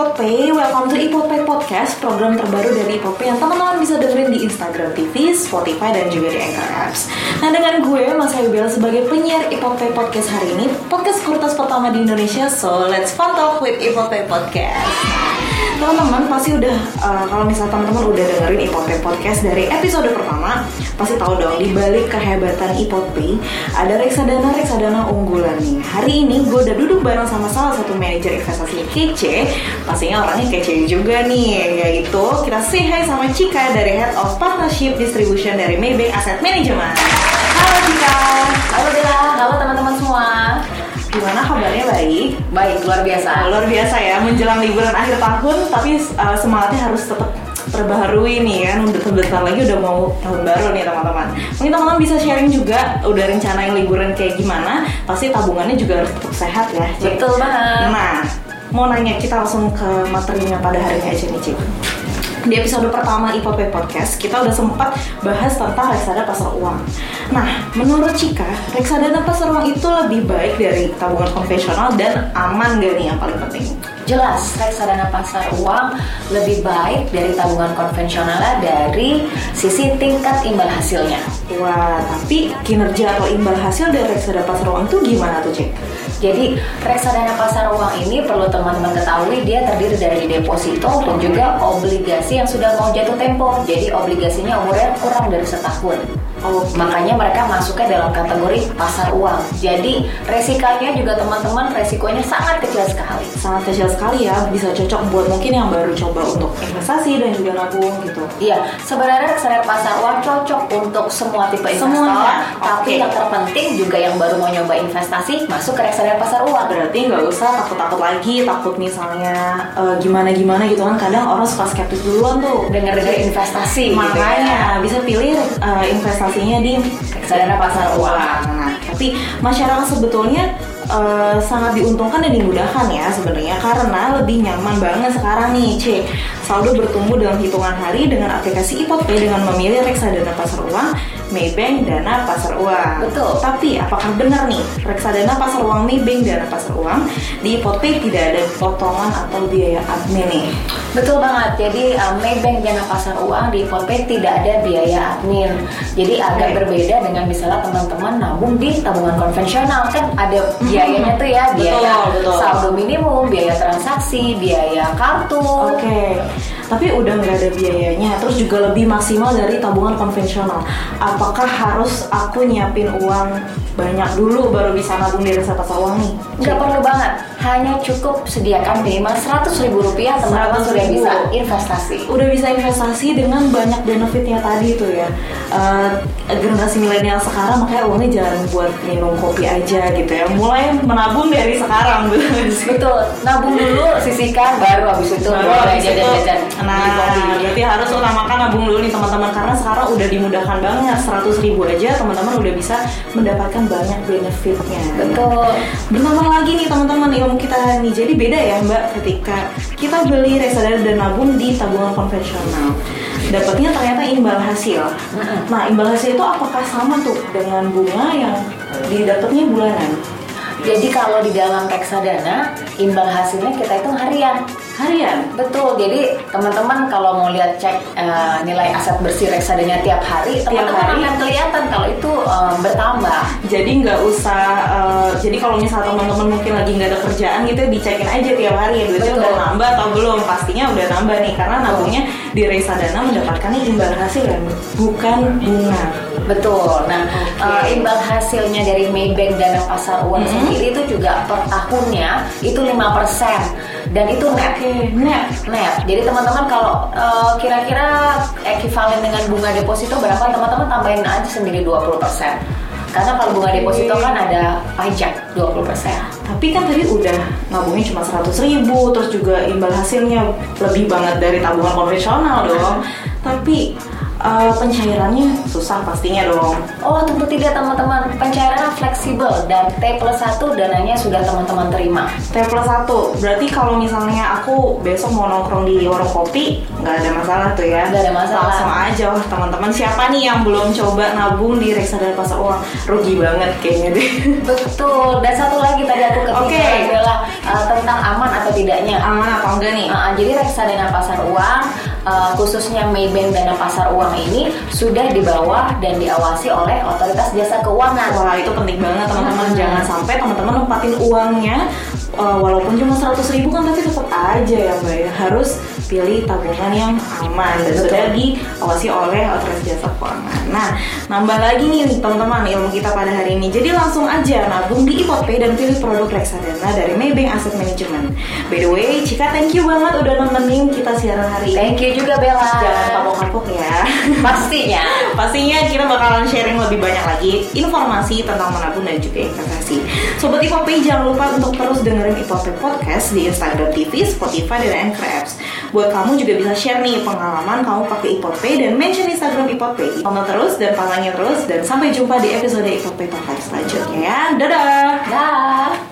Pay, welcome to Ipot Pay Podcast, program terbaru dari Ipot Pay yang teman-teman bisa dengerin di Instagram TV, Spotify, dan juga di Anchor Apps. Nah dengan gue, Mas Bella sebagai penyiar Ipot Pay Podcast hari ini, podcast kurtas pertama di Indonesia, so let's fun talk with Ipot Pay Podcast. Teman-teman pasti udah, uh, kalau misal teman-teman udah dengerin Ipot Pay Podcast dari episode pertama, pasti tahu dong di balik kehebatan Ipot Pay ada reksadana reksadana unggulan nih. Hari ini gue udah duduk bareng sama salah satu manajer investasi kece, pastinya orangnya kece juga nih. Yaitu kita say hi sama Cika dari Head of Partnership Distribution dari Maybank Asset Management. Halo Cika. Halo Bella, halo teman-teman semua. Gimana kabarnya baik? Baik, luar biasa. Luar biasa ya menjelang liburan akhir tahun, tapi uh, semangatnya harus tetap terbaharui nih kan udah bentar lagi udah mau tahun baru nih teman-teman mungkin teman-teman bisa sharing juga udah rencana yang liburan kayak gimana pasti tabungannya juga harus tetap sehat ya Cik. Betul banget. nah mau nanya kita langsung ke materinya pada hari ini aja nih Cik di episode pertama IPP Podcast kita udah sempat bahas tentang reksadana pasar uang. Nah, menurut Cika, reksadana pasar uang itu lebih baik dari tabungan konvensional dan aman gak nih yang paling penting? Jelas, reksadana pasar uang lebih baik dari tabungan konvensional dari sisi tingkat imbal hasilnya. Wah, tapi kinerja atau imbal hasil dari reksadana pasar uang itu gimana tuh, Cik? Jadi reksadana pasar uang ini perlu teman-teman ketahui dia terdiri dari deposito dan juga obligasi yang sudah mau jatuh tempo. Jadi obligasinya umurnya kurang dari setahun. Oh, Makanya mereka masuknya dalam kategori pasar uang. Jadi resikonya juga teman-teman resikonya sangat kecil sekali. sangat kecil sekali ya, bisa cocok buat mungkin yang baru coba untuk investasi dan juga nabung gitu. Iya, sebenarnya reksadana pasar uang cocok untuk semua tipe investor. Semuanya? Tapi Oke. yang terpenting juga yang baru mau nyoba investasi masuk ke reksadana pasar uang. Berarti nggak usah takut-takut lagi, takut misalnya eh, gimana-gimana gitu kan. Kadang orang suka skeptis duluan tuh. Dengar-dengar investasi gitu ya. Makanya bisa pilih eh, investasinya di Reksadana pasar uang. Nah, tapi masyarakat sebetulnya eh, sangat diuntungkan dan dimudahkan ya sebenarnya karena lebih nyaman banget sekarang nih, C. Saldo bertumbuh dalam hitungan hari dengan aplikasi Ipot Pay dengan memilih reksadana pasar uang, Maybank, Dana Pasar Uang. Betul. Tapi apakah benar nih reksadana pasar uang Maybank, Dana Pasar Uang di Ipot Pay tidak ada potongan atau biaya admin nih? Betul banget. Jadi uh, Maybank Dana Pasar Uang di Polpay tidak ada biaya admin. Jadi agak berbeda dengan misalnya teman-teman nabung di tabungan konvensional kan ada biayanya tuh ya, biaya Betul, betul. saldo minimum, biaya transaksi, biaya kartu. Oke, tapi udah nggak ada biayanya, terus juga lebih maksimal dari tabungan konvensional. Apakah harus aku nyiapin uang banyak dulu baru bisa nabung di reksadana pasar uang nih? Nggak perlu banget, hanya cukup sediakan minimal 100 ribu rupiah teman-teman 100.000. sudah bisa investasi. Udah bisa investasi dengan banyak benefitnya tadi tuh ya. Eh, generasi milenial sekarang makanya uangnya jangan buat minum kopi aja gitu ya. Mulai menabung dari sekarang betul? Betul, nabung dulu, sisihkan, baru habis itu Baru habis itu, jajan-jajan Nah, kopi. berarti harus utamakan nabung dulu nih teman-teman karena sekarang udah dimudahkan banget 100 ribu aja teman-teman udah bisa mendapatkan banyak benefitnya. Betul. Bertambah lagi nih teman-teman ilmu kita nih jadi beda ya mbak ketika kita beli reksadana dan nabung di tabungan konvensional dapatnya ternyata imbal hasil. Nah imbal hasil itu apakah sama tuh dengan bunga yang didapatnya bulanan? Jadi kalau di dalam reksadana imbal hasilnya kita hitung harian. Harian? Betul. Jadi teman-teman kalau mau lihat cek eh, nilai aset bersih reksadana tiap hari, teman-teman akan kelihatan kalau itu eh, bertambah. Jadi nggak usah, eh, jadi kalau misalnya teman-teman mungkin lagi nggak ada kerjaan gitu, dicekin aja tiap hari ya duitnya Betul. udah nambah atau belum? Pastinya udah nambah nih, karena nabungnya di reksadana mendapatkan imbal hasil yang bukan bunga. Betul. Nah, Oke. eh, imbal hasilnya dari Maybank Dana Pasar Uang Mhm. sendiri itu juga per tahunnya itu 5% dan itu net. Oke, net. Net. Jadi teman-teman kalau eh, kira-kira ekivalen dengan bunga deposito berapa teman-teman tambahin aja sendiri 20%. Karena kalau bunga deposito kan ada pajak 20%. Tapi kan tadi udah nabungnya cuma 100 ribu, terus juga imbal hasilnya lebih banget dari tabungan konvensional dong. Tapi uh, pencairannya susah pastinya dong. Oh tentu tidak teman-teman, pencairannya fleksibel dan T plus 1 dananya sudah teman-teman terima. T plus 1, berarti kalau misalnya aku besok mau nongkrong di warung kopi, nggak ada masalah tuh ya? Nggak ada masalah. Langsung aja wah teman-teman siapa nih yang belum coba nabung di reksadana pasar uang? Rugi banget kayaknya deh. Betul, dan satu lagi tadi aku ketika Oke. adalah uh, tentang aman atau tidaknya. Aman atau enggak nih? Uh, jadi reksadana pasar uang, uh, khususnya Maybank dana pasar uang ini sudah di bawah dan diawasi oleh otoritas jasa keuangan. Wah itu penting banget teman-teman jangan sampai teman-teman nempatin uangnya uh, walaupun cuma 100 ribu kan tapi tetap aja ya mbak ya harus pilih tabungan yang aman dan Betul. sudah diawasi oleh otoritas jasa keuangan. Nah nambah lagi nih teman-teman ilmu kita pada hari ini jadi langsung aja nabung di IPOPay dan pilih produk reksadana dari Maybank Asset Management. By the way Cika thank you banget udah nemenin kita siaran hari ini. Thank you juga Bella. Jangan kapok-kapok ya. Pastinya. Pastinya kita bakalan sharing lebih banyak lagi informasi tentang menabung dan juga investasi. Sobat Ipopay jangan lupa untuk terus dengerin Ipopay Podcast di Instagram TV, Spotify, dan Anchor Apps. Buat kamu juga bisa share nih pengalaman kamu pakai Ipopay dan mention Instagram Ipopay. Tonton terus dan pantangin terus dan sampai jumpa di episode Ipopay Podcast selanjutnya ya. Dadah! Dah.